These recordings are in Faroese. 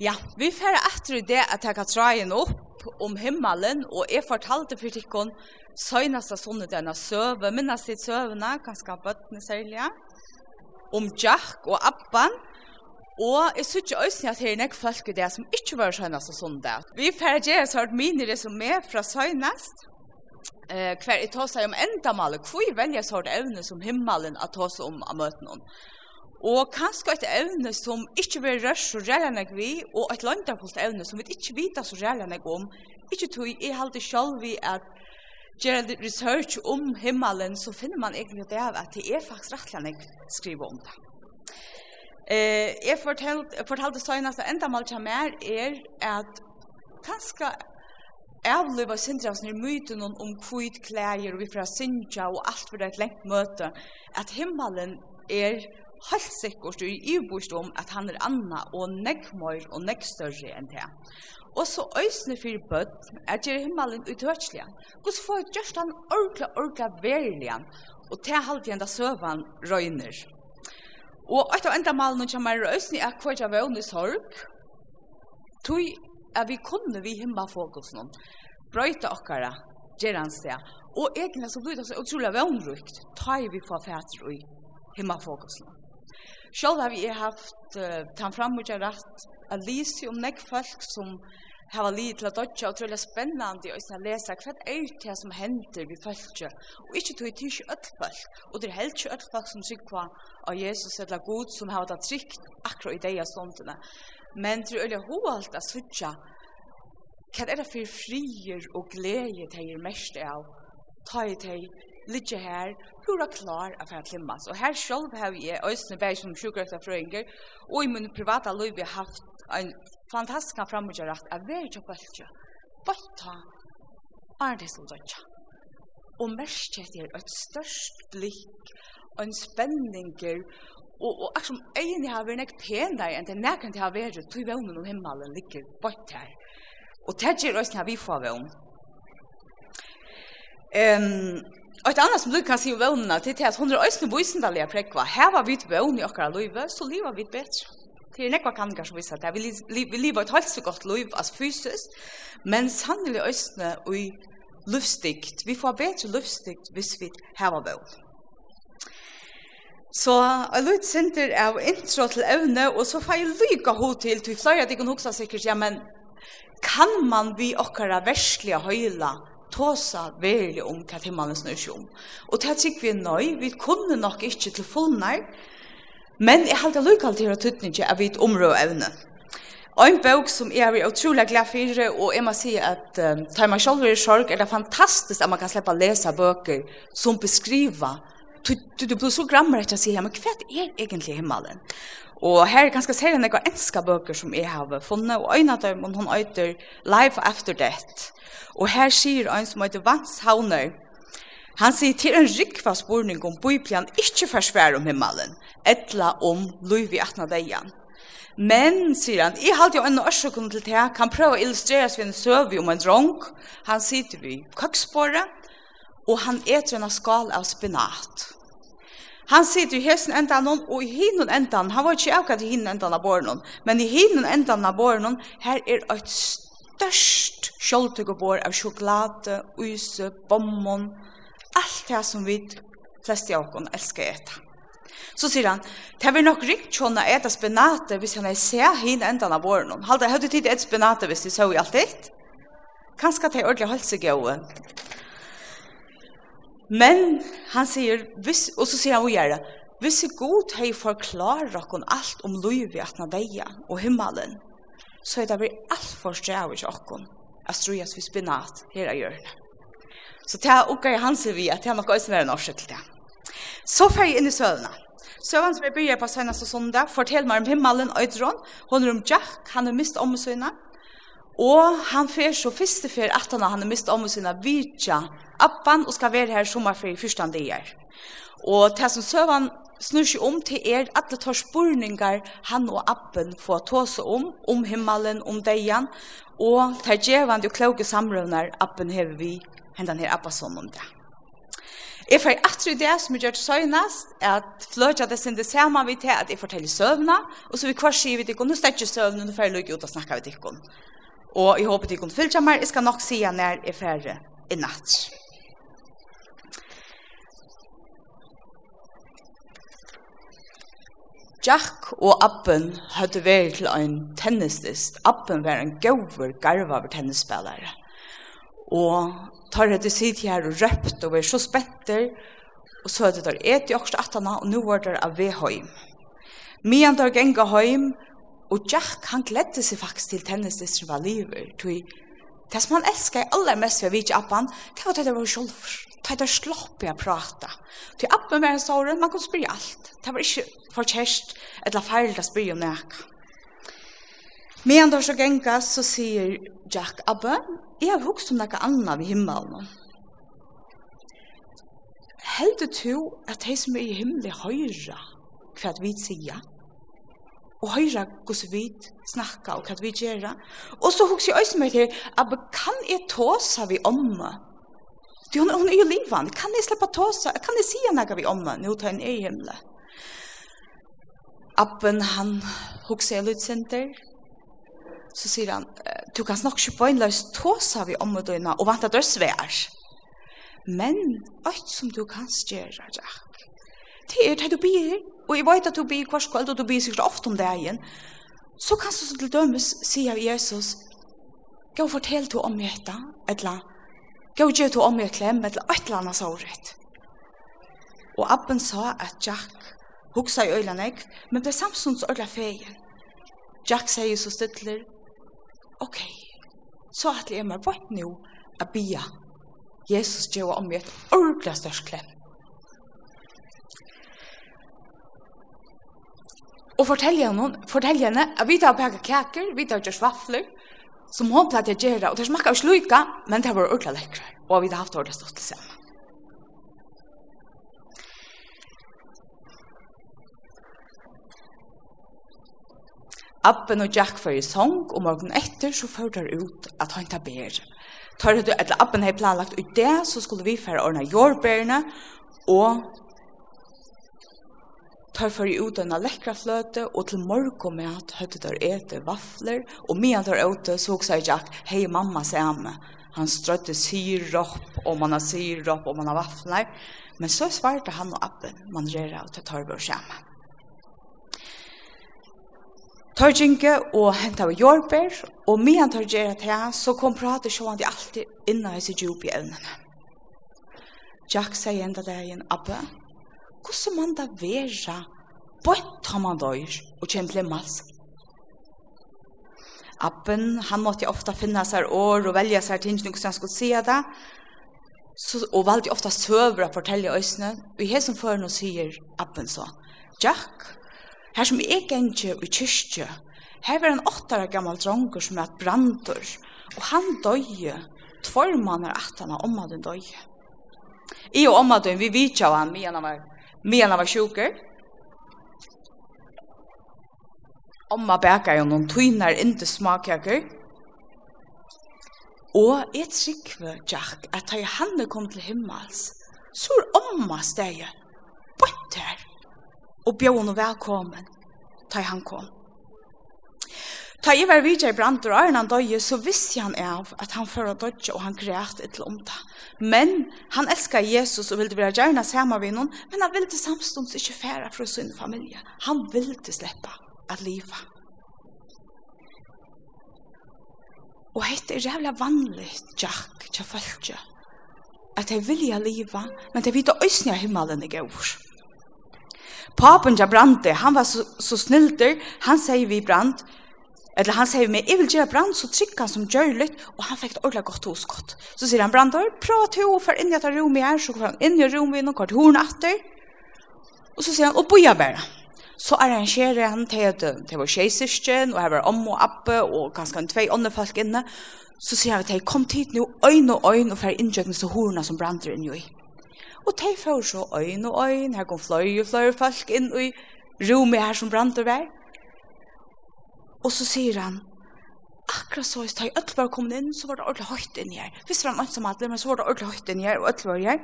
Ja, vi fer etter í det at taka træin upp om himmelen og jeg fortalte fyrir tikkon seinasta sånne denna søve, minna sitt søvna, kanska bøttene særlig, om Jack og Abban, og jeg synes ikke også at her er nek folk i det som ikke var seinasta sunnu Vi fer gjerra sørt mine resumé fra seinast, eh, hver jeg tåsa om endamallet, hvor jeg velja sørt evne som himmelen at tåsa om av møtene Og kanskje et evne som ikke vil røre så reelle vi, og et landafullt evne som vi ikke vet så reelle om, ikke tog jeg halte selv vi at gjør research om himmelen, så finner man egentlig det av at det er faktisk rettelig skriver om det. Eh, jeg fortalte, fortalte søgnast at enda mal mer er at kanskje avliva sindrasen i myten om kvitt klæger og vi fra sinja og alt for det et lengt møte, at himmelen er helt sikkert i ibost om at han er anna og neggmøyr og neggstørre enn det. Og så øysene for bøtt er gjer himmelen utøtslige. Hvordan får jeg gjørst han ordentlig, ordentlig verilige, og til halvt igjen da søvann røyner. Og et av enda malen som er øysene er hva jeg vøvn i sorg, tog at vi kunne vi himma fokusen om, brøyta okkara, gjer han sted, og egentlig så blir det så utrolig vøvnrukt, tar vi for fætter i himma fokusen om. Sjálv har vi haft uh, tan framutja rætt a lysi om nekk folk som hava lid til a dodja og trulja spennandi og isna lesa hva er det som hender vi fölkja og ikkje tog til ikkje öll folk og det er held ikkje öll folk som sykva av Jesus eller Gud som hava det trygt akkur i deia stundina. Men det er ölja hovalt a sutja hva er det fyrir frier og gleir teir mest av ta i teir ligger her, pura klar av her klimmas. Og her selv har jeg øyne bæg som sjukkerhetsfrøynger, og i min privata liv har haft en fantastisk framgjørat av vei til bøltja. Bøtta er det som dødja. Og mest er et størst blikk, og en spenninger, og, og akkurat som øyne har vært nek pen der, enn det nekken til har vært, tog vevnen om himmelen ligger bøtt her. Og det er øyne har vi får vevn. Um, Og et annet som du kan si om vevnene, det er at hun er ösna visendaliga prekva. Her var vi ett vågorna i åkara livet, så livet vi bedre. Det er nekva kanningar som viser at Vi lever et halvt så godt liv as fysisk, men sannelig ösna og i luftstikt. Vi får bedre luftstikt hvis vi har vevn. Så jeg lytte sinter av intro til evne, og så får jeg lykke hod til, til flere at jeg kan huske sikkert, ja, men kan man vi okkara verslige høyla tåsa verilig om hva himmelen snur seg om. Og det sikker vi nøy, vi kunne nok ikke til fullnær, men jeg halte lykkall til å tøtninge av vidt områ evne. Og en bok som jeg er utrolig glad for, og jeg må si at um, tar man selv i sorg, er det fantastisk at man kan slippe å lese bøker som beskriver Du, du, du blir så grammer etter å si, men hva er egentlig himmelen? Og her kan jeg se noen enska bøker som jeg har funnet, og en av dem, hun øyter Life After Death. Og her sier en som øyter Vans Havner, han sier til en rikva spurning om Bibelen ikkje forsvær om himmelen, etla om Louis Atna deian. Men, sier han, jeg halte jo en årsøkken til det, kan prøve å illustrere seg en søv om en dronk. Han sitter ved køksbåret, og han eter en skal av spinat. Han sitter i hesten enda noen, og i hinun endan, han var ikke akkurat i hinun endan av men i hinun endan av båren her er et størst kjoldtøkebor av sjokolade, use, bommon, alt det som vi fleste av oss elsker etter. Så sier han, det er nok rikt sånn å ete spenate hvis han er se hin enda av våren. Halda, høyde tid et spenate hvis de så i alt ditt? Kanskje det er ordentlig halsegøy. Men han sier, hvis, og så sier han vi gjerne, hvis er god hei forklarer dere alt om livet at na veia og himmelen, så er det vi alt for strever ikke okkon at strujas vi spinat her av hjørnet. Så det er okkar han sier vi at det er noe som er en årsøk til det. Så fer jeg inn i sølene. Søvann som jeg begynner på senast og sondag, fortell meg om himmelen og øydron, hun er om Jack, han er mist om søgnet, Og han fer så første fer at han har mist om sina vidja appan og skal være her sommerferie første dager. Og det som søvann snur seg om til er alle tar spurningar han og appen får ta seg om, om himmelen, om deian, og tar djevande og kloke samrøvnar appen hever vi hendan her appasson om det. Jeg får atri det som jeg gjør til søgnast, at fløtja det sin det samme vi til at jeg forteller søvna, og så vi kvar sier vi til, nå stekker søvna, nå får jeg lukke ut og snakke vi til. Og jeg håper de kunne fylgja meg. Jeg skal nok si når jeg er ferdig i natt. Jack og Appen hadde vært til en tennistist. Appen var en gauver garva over tennisspillere. Og tar hadde sitt her og røpt og var så spenter. Og så hadde der et i åkst atana og nå var det av Veheim. Mian der genga heim, Og Jack, han gledde seg faktisk til tennisdistren var livet, tog Det som han elskar aller mest ved Vigi Abban, det var det det var sjolver. Det var slopp i å prate. Til appen var en såren, man kunne spyrja alt. Det var ikke for kjæst, eller feil å spyrja om det. Men da så genga, så sier Jack Abbe, jeg har hukst om noe annet ved himmelen. Heldig to at de som er i himmelen høyre, hva vi sier, og høyra hos vi snakka og hva vi gjerra. Og så hos jeg også meg til, abbe, kan jeg tåsa vi omma? Du, hun, hun er jo livan, kan jeg slippe tåsa? Kan jeg si henne vi omma? Nå tar en er i himla. Abben, han hos jeg litt senter, så sier han, du kan snakke ikke på en løs tåsa vi omma døgna, og vant at det er svær. Men, alt som du kan gjøre, Jack, det er det du blir, og jeg vet at du blir hver kveld, og du blir sikkert ofte om det igjen, så kan du til dømes si av Jesus, gå fortell du om dette, eller gå gjør du om jeg klem, eller et eller annet såret. Og Abben sa at Jack huksa i øyne men det er samsons øyne feien. Jack sier så stedler, ok, så at jeg er meg bort nå, a bia. Jesus gjør om jeg et ordentlig størst klem. Og fortelja henne, fortelja henne, at vi tar peka kaker, vi tar gjørs vafler, som hon platt jeg gjøre, og det smakka jo sluika, men det var ordla lekra, og vi har haft ordla stått til sammen. Abben og Jack fyrir song, og morgen etter så fyrir det ut at han tar bær. Tar du, eller Abben hei planlagt ut det, så skulle vi fyrir ordna jordbærene, og Tar för i ut en läckra flöte och till mörk och med att høyde der äter vafler, och medan der ute såg sig Jack hej mamma sier Han Han strötte sirop og man har sirop og man har vafler, Men så svarte han og appen man rör ut att tar og sämme. Tørginge og henta av jordbær, og medan tar gjerra til så kom prate så han de alltid inna i sitt djup i evnene. Jack sier enda dagen, Abbe, hvordan man da vera bort har man døyr og kjem til mask. Appen, han måtte ofta finna seg år og velja seg ting som han skulle sija det, så, og valgte ofta søver å fortelle øysene. Og jeg som før nå sier Appen så, Jack, her som jeg gengje i kyrkje, her var en åttare gammal dronker som er et brandur, og han døye, tvormannar har omma den døye. I og omma den, vi vitja av han, vi han var medan han var sjuker. Omma bäkar ju någon tynar inte smakkaker. Og jeg trykker, Jack, at da han kom til himmels, så er omma steget, bort her, og bjør henne velkommen, da han kom. Ta jeg var videre i brand og Arne han døye, så visste han av at han fører dødje og han græt et eller annet. Men han elsket Jesus og ville være gjerne sammen med noen, men han ville samstånds ikke fære fra sin familie. Han ville slippe at livet. Og hette er jævla vanlig, Jack, til følge, at de vilja liva, men de vita òsne av himmelen i gaur. Papen ja brante, han var så, så snilder, han sier vi brant, Eller han sier meg, jeg vil gjøre brand, så trykker han som gjør litt, og han fikk et ordentlig godt hoskott. Så sier han, brandar, prøv til å får inn i et rom her, så går han inn i rommet og går til hornet etter. Og så sier han, og boja bare. Så arrangerer han til at det var tjeisirken, og her var om og appe, og ganske en tvei ånde folk inne. Så sier han til, kom tid nå, øyn og øyn, og får innkjøkken så hornet som brander inn i. Og de får så øyn og øyn, her kom fløy og fløy folk inn i rommet her som brander vær. Og så sier han, akkurat så hvis jeg ødel var kommet inn, så var det ordentlig høyt inn her. Hvis det var en som hadde, men så var det ordentlig høyt inn her, og ødel var her.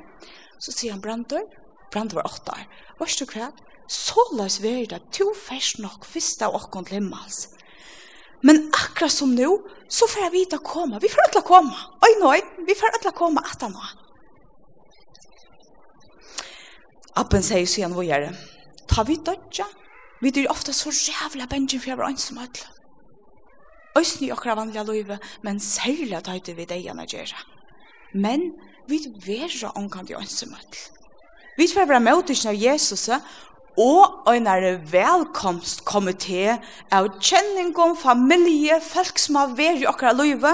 Så sier han, Brandor, Brandor var åtte år. Var du kvart? Så løs vi det, to fest nok, hvis det var åkken til himmels. Men akkurat som nå, så får jeg vite å komme. Vi får ødel å komme. Oi, nå, vi får ødel å komme etter nå. Appen sier, sier han, hva gjør det? Ta vi dødja, Vi er ofta så rævla bensin for jeg var ønsom alle. Øysen i okra vanliga løyve, men særlig at høyde vi deg gjerne gjøre. Men vi vera omkant i ønsom alle. Vi får være møtelsen av Jesus og en er velkomstkomité av kjenning om familie, folk som har vært i okra løyve.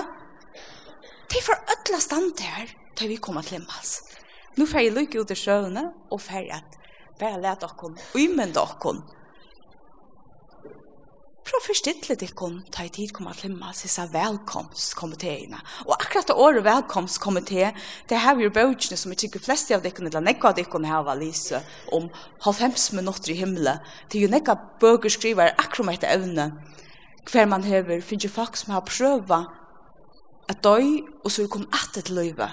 De får ødla stand her til vi kommer til himmels. Nå får jeg lykke ut i sjøene og får at bare lete dere, umynde dere, Prøv å forstille deg om ta i tid kom at limma sissa velkomstkomiteene. Og akkurat det året velkomstkomité, det har vi jo bøtjene som jeg tykker fleste av dere, eller nekka av dere har vært lyse om halvfems minutter i himmelen. Det er jo nekka bøker skriver akkurat med etter evne. Hver man hever, finner folk som har prøva at døy, og så kom etter til løyve.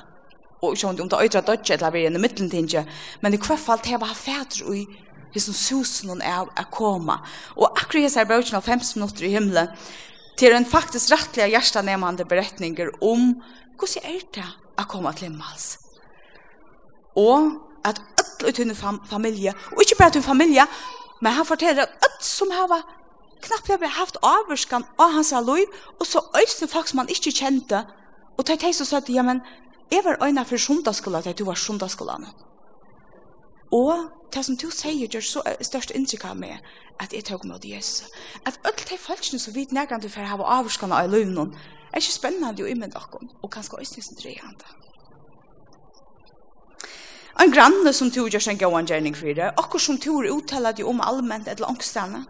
Og ikke om det øyder at døy, eller vi er i middelen tinge, men i hvert fall det har vært fædre og i som susen hon er å komme. Og akkurat jeg ser bøkene av 15 minutter i himmelen, til en faktisk rettelig hjertenemende beretninger om hvordan er det å komme til himmels. Og at alle ut under fam familie, og ikke bare til familie, men han forteller at alle som har knappt har haft avvurskan av hans liv, og så øyne folk som han ikke kjente, og tar til seg og sier, ja, men jeg var øyne for sundagsskolen, at du var sundagsskolen. Og det som du sier gjør så størst inntrykk av meg, at jeg tok mot Jesus. At alle de folkene som vi nærkant for å ha avskående av løven, er ikke spennende å imme dere, og kanskje også nysgne tre andre. En granne som du gjør seg en gøy gjerning for det, akkur som du er uttalet jo om allmenn eller angstene.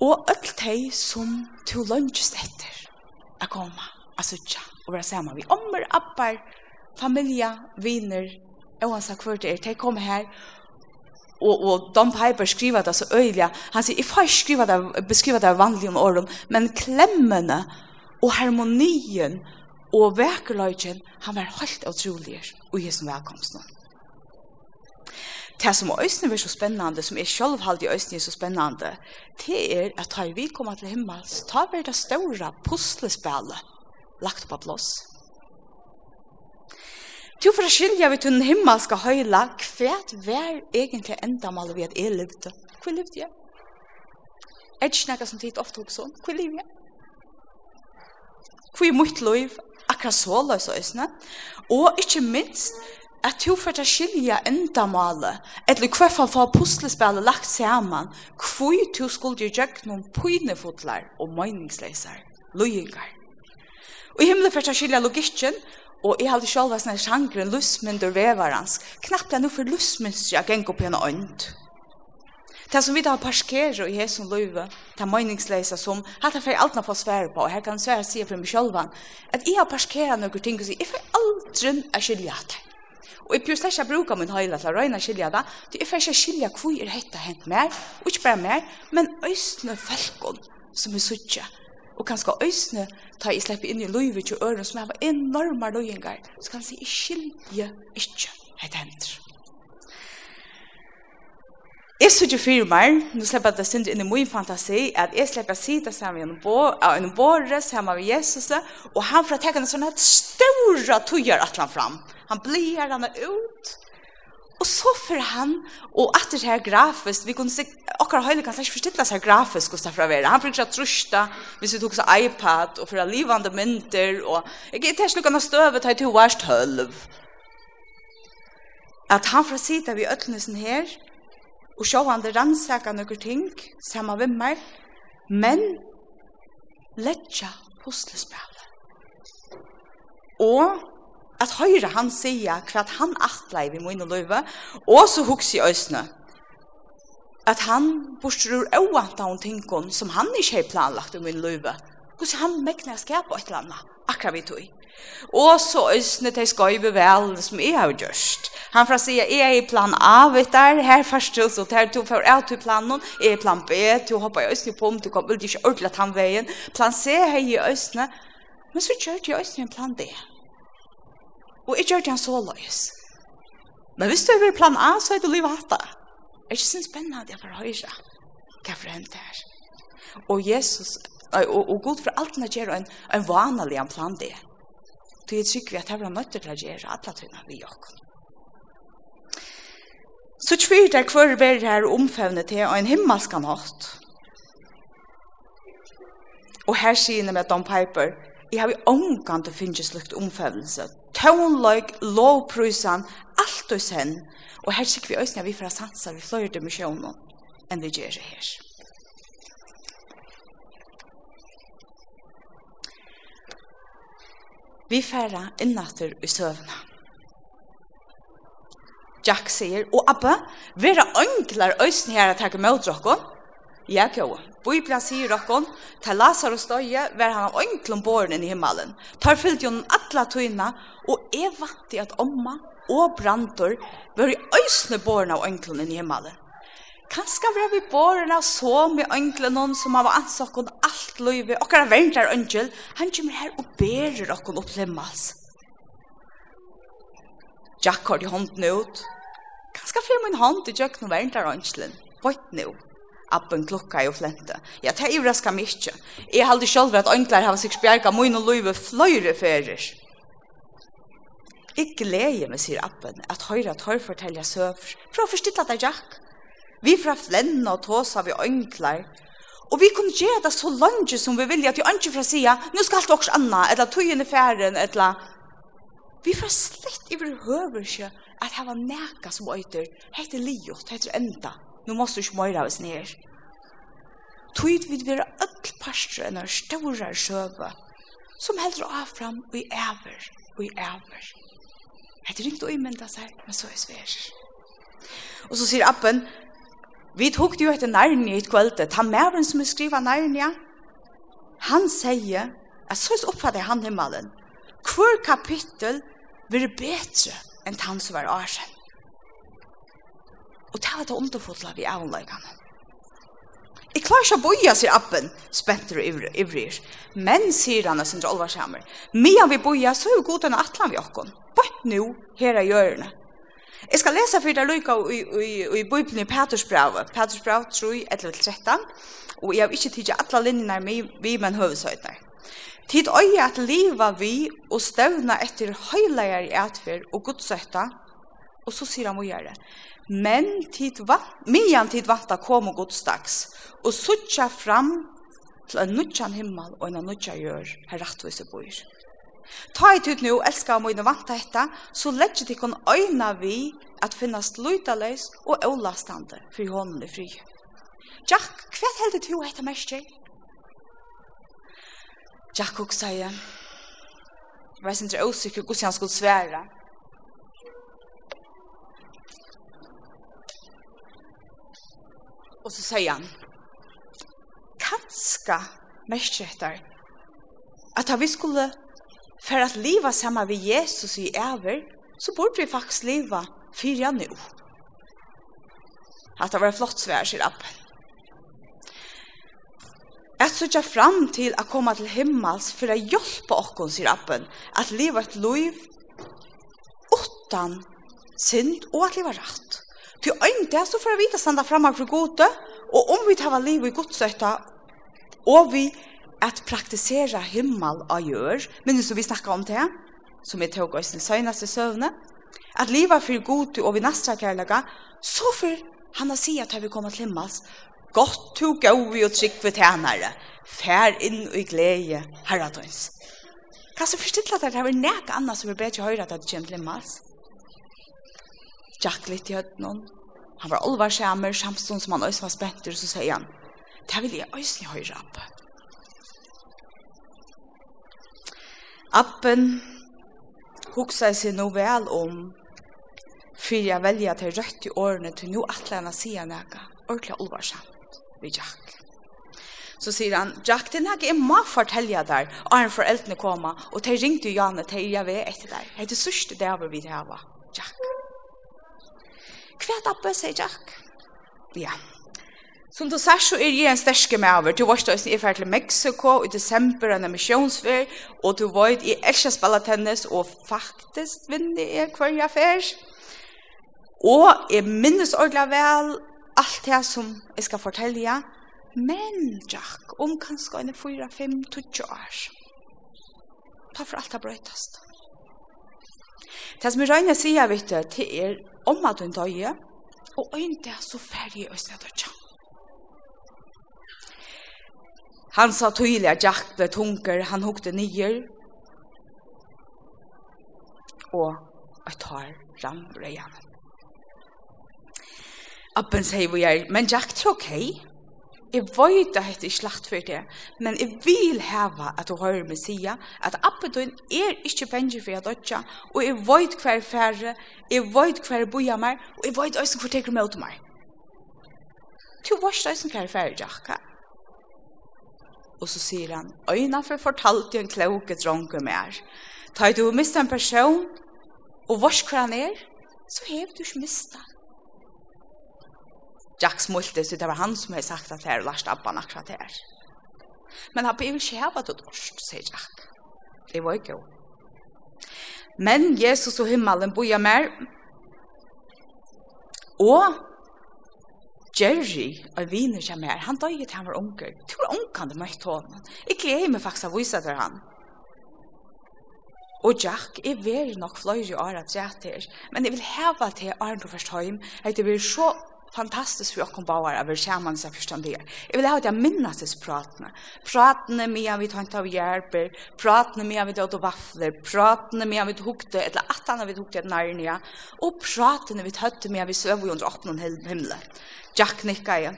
Og alle de som du lønges etter å komme, å sitte og være sammen Vi ommer, apper, familie, viner, oansett hva det er, de kommer her, og, og Don Piper skriver det så øyelig. Han sier, jeg får ikke skrive det, beskrive det vanlige om åren, men klemmene og harmonien og vekerløyken, han var helt utrolig og jeg som nå. Det som øyne er så spennende, som jeg selv halte i øyne er så spennende, det er at da vi kommer til himmels, tar vi det store puslespillet lagt på plass. Du får skilja vi den himmelska høyla, hvert vær egentlig endamal vi at jeg levde. Hvor levde jeg? Er det ikke som tid ofte hos sånn? Hvor levde jeg? Hvor er mitt liv akkurat så løs og øsne? Og ikke minst, at du får skilja endamalet, eller hva hvert fall for puslespillet lagt sammen, hvor du skulle gjøre noen pynefotler og meningsleiser, løyengar. Og i himmelen får skilja logikken, Og jeg hadde selv vært sånn sjangren løsmynder vevarans. Knapt jeg nå for løsmynster jeg gikk opp gjennom ånd. Det som vi da parkerer i hesen løyve, det er meningsleisa som, hatt jeg fyrir alt nå få svære på, og her kan svære sige for meg selv, at jeg har parkeret noen ting og sier, jeg får aldri å skilja det. Og jeg pjøst ikke bruka min høyla til å røyna skilja det, så jeg får ikke skilja hvor er hetta hent mer, og ikke bare mer, men østene folkene som er suttje, og kanskje øsne ta i slepp inn i løyvet til øren som har enorme løyengar, så kan jeg si, jeg skilje ikke et hender. Jeg synes ikke fire mer, nå slipper jeg det synd inn i min fantasi, at jeg slipper å si det sammen med en båre, sammen med Jesus, og han får tekken er sånn at større tøyer at han fram. Han blir han er ut, Og så for han, og at det her grafisk, vi kunne se, akkurat høyne kan ikke forstille seg grafisk hos derfra være. Han fikk ikke trusta, hvis vi tok så iPad, og for livande mynter, og jeg er til slukken støve, støvet, har jeg til værst. At han fra sida vi øtlnesen her, og sjå han det rannsaka noen ting, samme med meg, men letja puslespillet. Og at høyre han sier hva han atler vi mine løyve, og så huks i øsene. at han borstrur øvant av tinkon som han ikke har planlagt i mine løyve, Hvordan han mekner jeg skapa et eller annet, akkurat vi tog. Og så øsne til skøybe vel som jeg har gjort. Han fra sier, jeg er i plan A, vet du, her først til så, tar du for alt i planen, jeg er plan B, du hopper i øsne på om, du kommer ikke ordentlig han veien, plan C er i øsne, men så kjørte jeg øsne en plan D. Og jeg gjør det han så løs. Men hvis du er plan A, så er det livet hatt det. Er ikke sånn spennende at jeg får høre hva for hent her. Og Jesus, og, og, Gud for alt han gjør en, en vanlig han plan det. Så jeg tykker vi at jeg var nødt til å gjøre alle tøyene vi gjør. Så tvir der hver ber her omfevnet til en himmelsk natt. Og her sier med Don Piper, jeg har omgang til å finne slukt omfevnelse. Tøvnløg, lovprysan, alt og sen. Og her sikker vi øyne vi får sanser vi flere dimensjoner enn vi gjør det her. Vi færa innatter i søvna. Jack sier, og Abba, vera ønklar øyne her at jeg kan møte dere, Ja, kjøa. Biblia sier okkon, til Lazarus døye var han ønklom båren inn i himmelen. Tar fyllt jo atla tøyna, og er vant i at omma og brantor var i øysne båren av ønklom inn i himmelen. Kanskje var vi båren av så med ønklen noen som har ansokkon alt løyve, okkara verndar ønkel, han kommer her og berer okkon opp lemmas. Jack har de hånden ut. Kanskje fyrir min hånd i jøkken og verndar ønkelen. Vøyt nå. Appen klokka og flente. Ja, det överraskar mig inte. Jeg hade själv att onklar har sig spjärka min och løyve fløyre ferir. Jeg gleder meg, sier Appen, at høyre at høyre forteller søver, fra forstilt at Jack. Vi fra flenne og tåsa vi ønkler, og vi kunne gjøre det så langt som vi vilja, at vi ønsker fra sida, nå skal alt også anna, eller tøyen i færen, eller... Vi får slett i behøver ikke at hava neka som øyter, heter liot, heter enda nu måste du ikke møyre av oss ned. Tøyt vid være öll parstre enn er større søve, som heldur av fram og i æver, og i æver. Det er ikke å imynda seg, men så er svær. Og så sier appen, vi tok jo etter nærni i kvölde, ta mævren som er skriva nærni, han sier, at så er oppfattet han himmelen, hver kapittel vil betre enn han som var årsent. Og det var det underfotla vi avløykene. Jeg klarer ikke å boja, sier appen, spenter og ivrir. Men, sier han, sier Olvarsammer, mian vi boja, så er jo god enn atlan vi okkon. Bort nu, her er hjørne. Jeg skal lese for deg lykka i i, i Bibelen i Petersbrav, Petersbravet 3, 11-13, og jeg har ikke tidsi alle linjene vi, men høvesøytene. Tid øye at liva vi og støvna etter høyleier i atfer og godsøtta, og så sier han må gjøre men tid vant, mian tid vant kom og godstags, og suttja fram til en nutjan himmel og en nutja gjør her rettvise bor. Ta i tid nu, elska om øyne vanta hetta, så legger de kon øyna vi at finnast løytaløys og ålastande for hånden i fri. Jack, hva heldur du hetta mest, Jay? Jack hugsa jeg, var sin tre åsikker hvordan han skulle svære, Og så sier han, kanska mest etter at vi skulle for at liva sammen med Jesus i æver, så burde vi faktisk liva fyra nu. At det var flott svær, sier Abbe. At søkja fram til at koma til himmels for å hjelpe oss, sier Abben, at liva et liv utan synd og at liva rett. Til øynda så får jeg vite standa fram av gode, og om vi tar liv i godsøtta, og vi at praktisera himmel og gjør, men som vi snakka om det, som vi tog oss den søgnaste søvne, at liva for god og vi nastra kærlega, så for han har sier at vi kommer til himmels, godt to gå vi og trygg for tjenere, fær inn i glede herradøyns. Hva så forstille at det er nek annet som er bedre å høre at det kommer til himmels? Jack litt i høtten hon. Han var alvar skjæmer, samstånd som han også var spent spenter, så sier han, det vil jeg også høyre opp. Appen hoksa seg nå vel om fyrir jeg velja til rødt i årene til nå atle han sier nega, ordentlig alvarsamt, vi Jack. Så sier han, Jack, det er nega jeg må fortelle der, og han foreldrene kommer, og de ringte jo Janne, til jeg vet etter der. Det er det sørste det vi vil hava, Jack. Hva er det, sier Jack? Ja. Som du sier, så er jeg en sterske med over. Du var at i ferd til Mexico i desember, en emisjonsfer, og du var i elsker å spille tennis, og faktisk vinner jeg hver jeg fer. Og jeg minnes ordentlig vel alt det som jeg skal fortelle deg. Men, Jack, om kanskje en 4, 5, 20 år. Ta for alt det brøytast. Det som jeg regner sier, vet du, til er om at hun døye, og øyne det er så ferdig å stedet ikke. Han sa tydelig at Jack ble tunker, han hukte nyer, og et har rambrøyene. Appen sier vi er, men Jack tror Okay jeg vet at det er slagt for det, men jeg vil heve at du hører meg si at appetøyen er ikke penger for jeg dødja, og jeg vet hver færre, jeg vet hver boja meg, og jeg vet også hver teker meg ut meg. Du vet også hver færre, Jakka. Og så sier han, øyne for fortalte en kloke dronke mer. Ta du mist en person, og vars hver han er, så har du ikke mistet. Jack smulte, så det var han som hadde sagt at det er Lars Abban akkurat her. Men han vil ikke hava det dårst, sier Jack. Det var ikke god. Men Jesus og himmelen boja mer. og Jerry, og viner seg mer, han døg til han var unger. Jag var unger hade mött honom. Ikke jeg med faktisk att visa til han. Og Jack jeg vil nok fløyre år at rett her, men jeg vil hava til Arne Roferstheim at det blir så fantastiskt för oss bauar över skärman så förstånd det. Jeg vil ha at jag minnas disse pratene. Pratna med vi tar inte av hjälper, pratna med vi tar vaffler, pratna med vi hukte eller at han vi hukte ett närnia och pratna vi hötte med vi söv under åpne himmelen. Jack nikka igjen.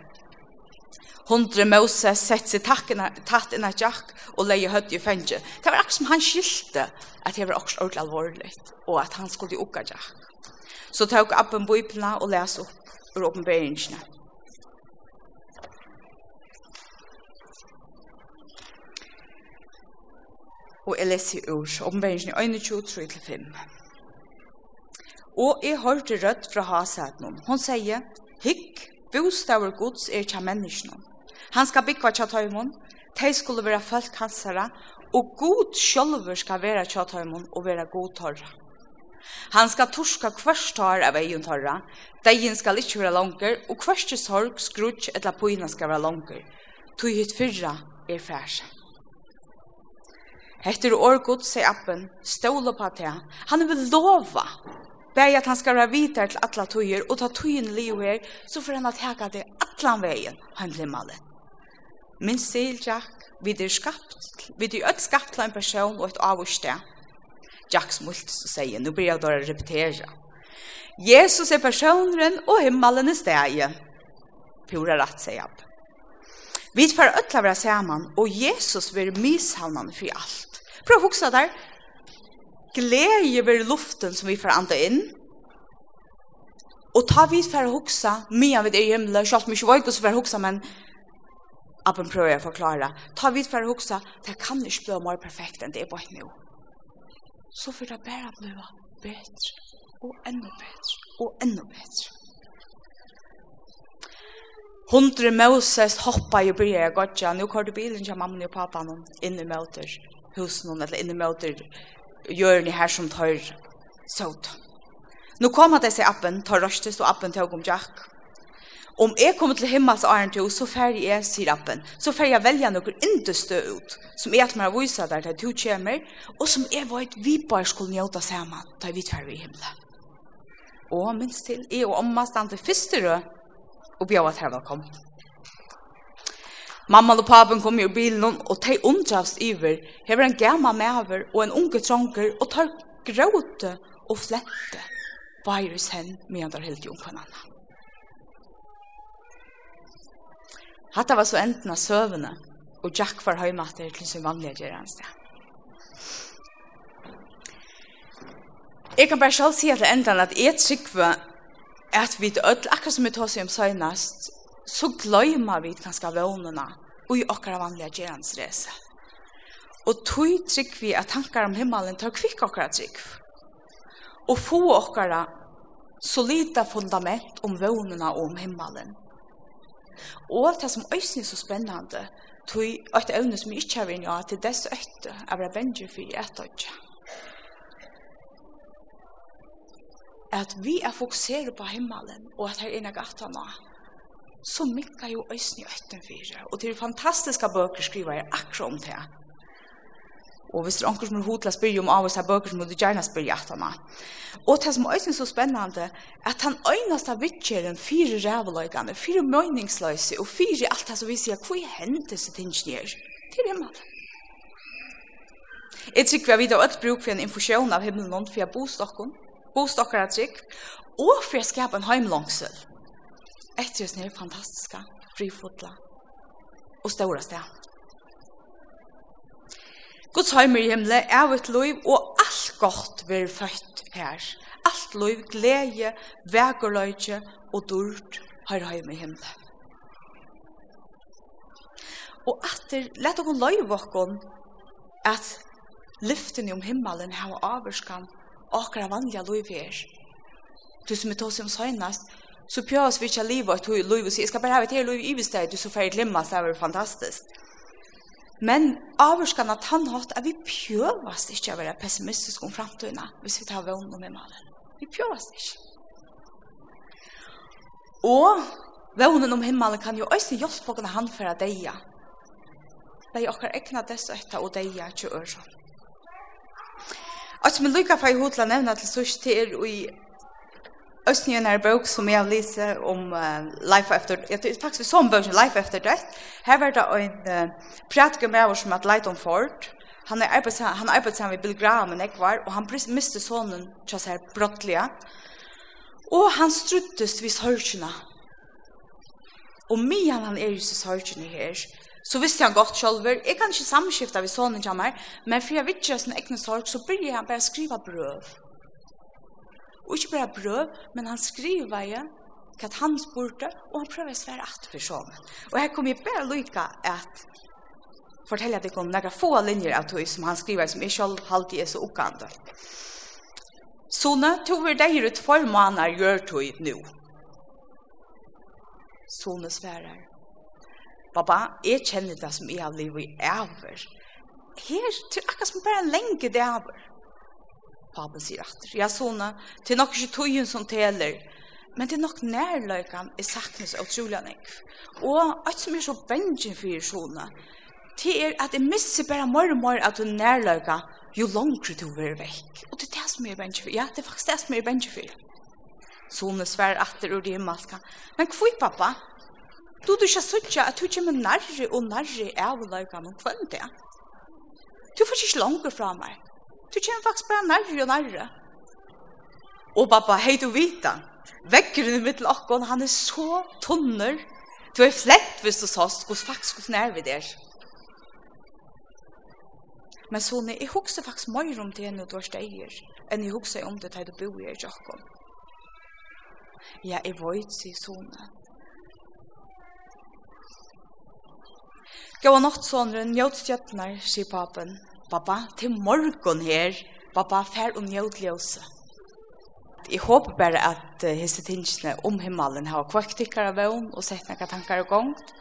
Hundre Moses sett seg tatt inn av Jack og leie høtt i fengje. Det var akkurat som han skilte at det var akkurat ordentlig alvorlig og at han skulle ukka Jack. Så tog appen bøypna og les opp ur oppenberingsene. Og jeg leser ur oppenberingsene 21, 3-5. Og jeg hørte rødt fra Hasetnum. Hun sier, Hikk, bostaver gods er tja menneskene. Han skal bygge tja tøymon, de skulle være folk hansere, og god sjølver skal være tja tøymon og være god tørre. Han skal torska kvarstar av egen torra. Degen skal ikkje være langer, og kvarste sorg, skrutsk etla poina skal vera langer. Tui hit fyrra er færs. Etter Årgod, sier appen, ståle på det. Han vil lova Bæg at han skal være videre til atla tøyer, og ta tøyen liv her, så får han at heka det alle veien, han blir malet. Min stil, Jack, vi er skapt, vi er ødt skapt til en person og et avgjørste. Jack Smult så säger, nu blir jag då att repetera. Jesus är personen och himmelen är stegen. Pura rätt säger jag. Vi får ötla våra samman och Jesus blir misshandlande för allt. Prøv att huxa där. Glädje över luften som vi får anda in. Och ta vid för att huxa, medan vid är i himlen, så att vi inte vet för huxa, men Appen prøver å forklare. Ta vidt for å huske, det kan ikke bli mer perfekt enn det er på nå så får det bare bli bedre, og enda bedre, og enda bedre. Hundre Moses hoppa i bryr jeg godt, ja. nu kvar du bilen til mamma og pappa inn i møter husen, eller inn i møter hjørne her som tar sånt. Nu kom at jeg seg appen, tar røstes, og appen tog om Jack, Om jeg kommer til himmels æren til, så fer jeg, sier appen, så fer jeg velja ikke stø ut, som jeg at meg viser der til to kommer, og som jeg vet vi bare skulle njøte sammen, da vi tverre i himmelen. Og minst til, jeg og omma stand til første rød, og bjør at her velkommen. Mamma og papen kom i bilen, og de undrast iver, hever en gamma maver og en unge tronker, og tar gråte og flette, bare hos hen, medan der helt jungkvannene. Hatta var så enten av søvende, og Jack var høymater til sin vanlige gjerrandsted. Jeg kan bare selv si at endan at jeg trykker at vi ødel, akkurat som vi tar seg om søgnast, så gløymer vi kanskje vånene og i okkara vanlige gjerrandsrese. Og tog trygg vi at tankar om himmelen tar kvikk okkara trygg. Og få okkara solida fundament om vånene og om himmelen. Og det som øyne er så spennende, tog et det evne som ikke har vært ja, til dess øyne av bare venger for et øyne. At vi er fokuseret på himmelen, og at her er en at nå, så mykker jo øyne i øyne for. Og det er fantastiske bøker skriver jeg akkurat om det. Og hvis det er noen som er hodet til å spørre om av oss her bøker, så må du gjerne spørre at han Og det som er så spennende, er at han øynast av vittjeren fire ræveløygane, fire møyningsløse, og fire alt det som vi sier, hva hendes det tingene gjør? Det er himmelen. Jeg tror vi har vidt bruk for en infusjon av himmelen for jeg bostokken, bostokker er trygg, og for jeg skaper en heimlangsel. Etter oss er fantastiske, frifotla og ståra steg. Guds heimer i himmelen er vårt liv, og alt godt vil født her. Alt liv, glede, vegerløyde og dørt har heimer i himmelen. Og atter, let dere løyve dere at lyften om himmelen har avvarskan akkurat vanlige liv her. Du som er tog som søgnast, så pjøs vi ikke livet, og livet sier, jeg skal bare ha et her liv i bestedet, så ferdig glemmer, så er det fantastisk. Men avvarskan at han hatt at vi pjøvast ikke å være pessimistisk om framtøyna hvis vi tar vogn om i malen. Vi pjøvast ikke. Og vognen om himmelen kan jo også hjelpe oss han for deia. Det er okkar egna dess etter og deia ikke øre. Og som er lykka for i hodla nevna til sørst til er i Østnyen er en bok som jeg lyser om uh, Life After Death. Jeg faktisk sånn bok som Life After Death. Her var det en uh, pratiker med oss som at Leighton Ford. Han er arbeids han er arbeids sammen med Bill Graham og Ekvar, og han miste sonen til seg brottlige. Og han struttes vid sørgene. Og mye han er i sørgene her, så visste han godt selv. Jeg kan ikke samskifte ved sonen til meg, men for jeg vet ikke sin egen sorg, så begynner han bare å skrive brøv. Og ikke bare brøv, men han skriver jo hva han spurte, og han prøver å svære at for sånn. Og her kommer jeg bare lykke at fortelle deg om noen få linjer av tog som han skriver som ikke alltid er så oppgående. Sone, tog vi deg ut for måneder gjør tog nå. Sone sværer. Baba, jeg kjenner det som jeg har livet i over. Her, til akkurat som bare en lenge det er over. Paben sier at Ja, sånne, det er nok ikke togjen som teler, men det er nok nærløykan er saknes av trolig Og alt som er så bengen for sånne, det er at jeg misser bare mer og mer at du nærløyka jo langere du er vekk. Og det er det som er bengen for. Ja, det er faktisk det som er bengen for. Sånne svær atter og det er malka. Men hvor, er pappa? Du du ikke søtja at du kommer nærre og nærre av løykan om kvendt det. Du får ikke langer fra meg du kjenner faktisk bare nærre og nærre. Og pappa, hei du vita, vekkeren i mittel okkon, han er så tunner. Du er flett hvis du sast, hos faktisk hos nær vi der. Men sånne, jeg husker faktisk mer om det enn du har steier, enn jeg husker om det da du bor i er okkon. Ja, jeg vet, sier sånne. Gåa nått sånne, njøt stjøttner, sier papen. Pappa, til morgon her. Pappa, fær og njød ljøse. Jeg håper bare at uh, hisse tingene om himmelen har kvøkt tykkere av vøn og sett noen tankar og gongt.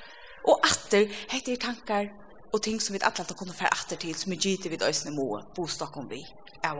Og atter, heter tankar og ting som vi alltid har kunnet fære atter til, som vi gyter vid øsne må, bostad om vi. Ja,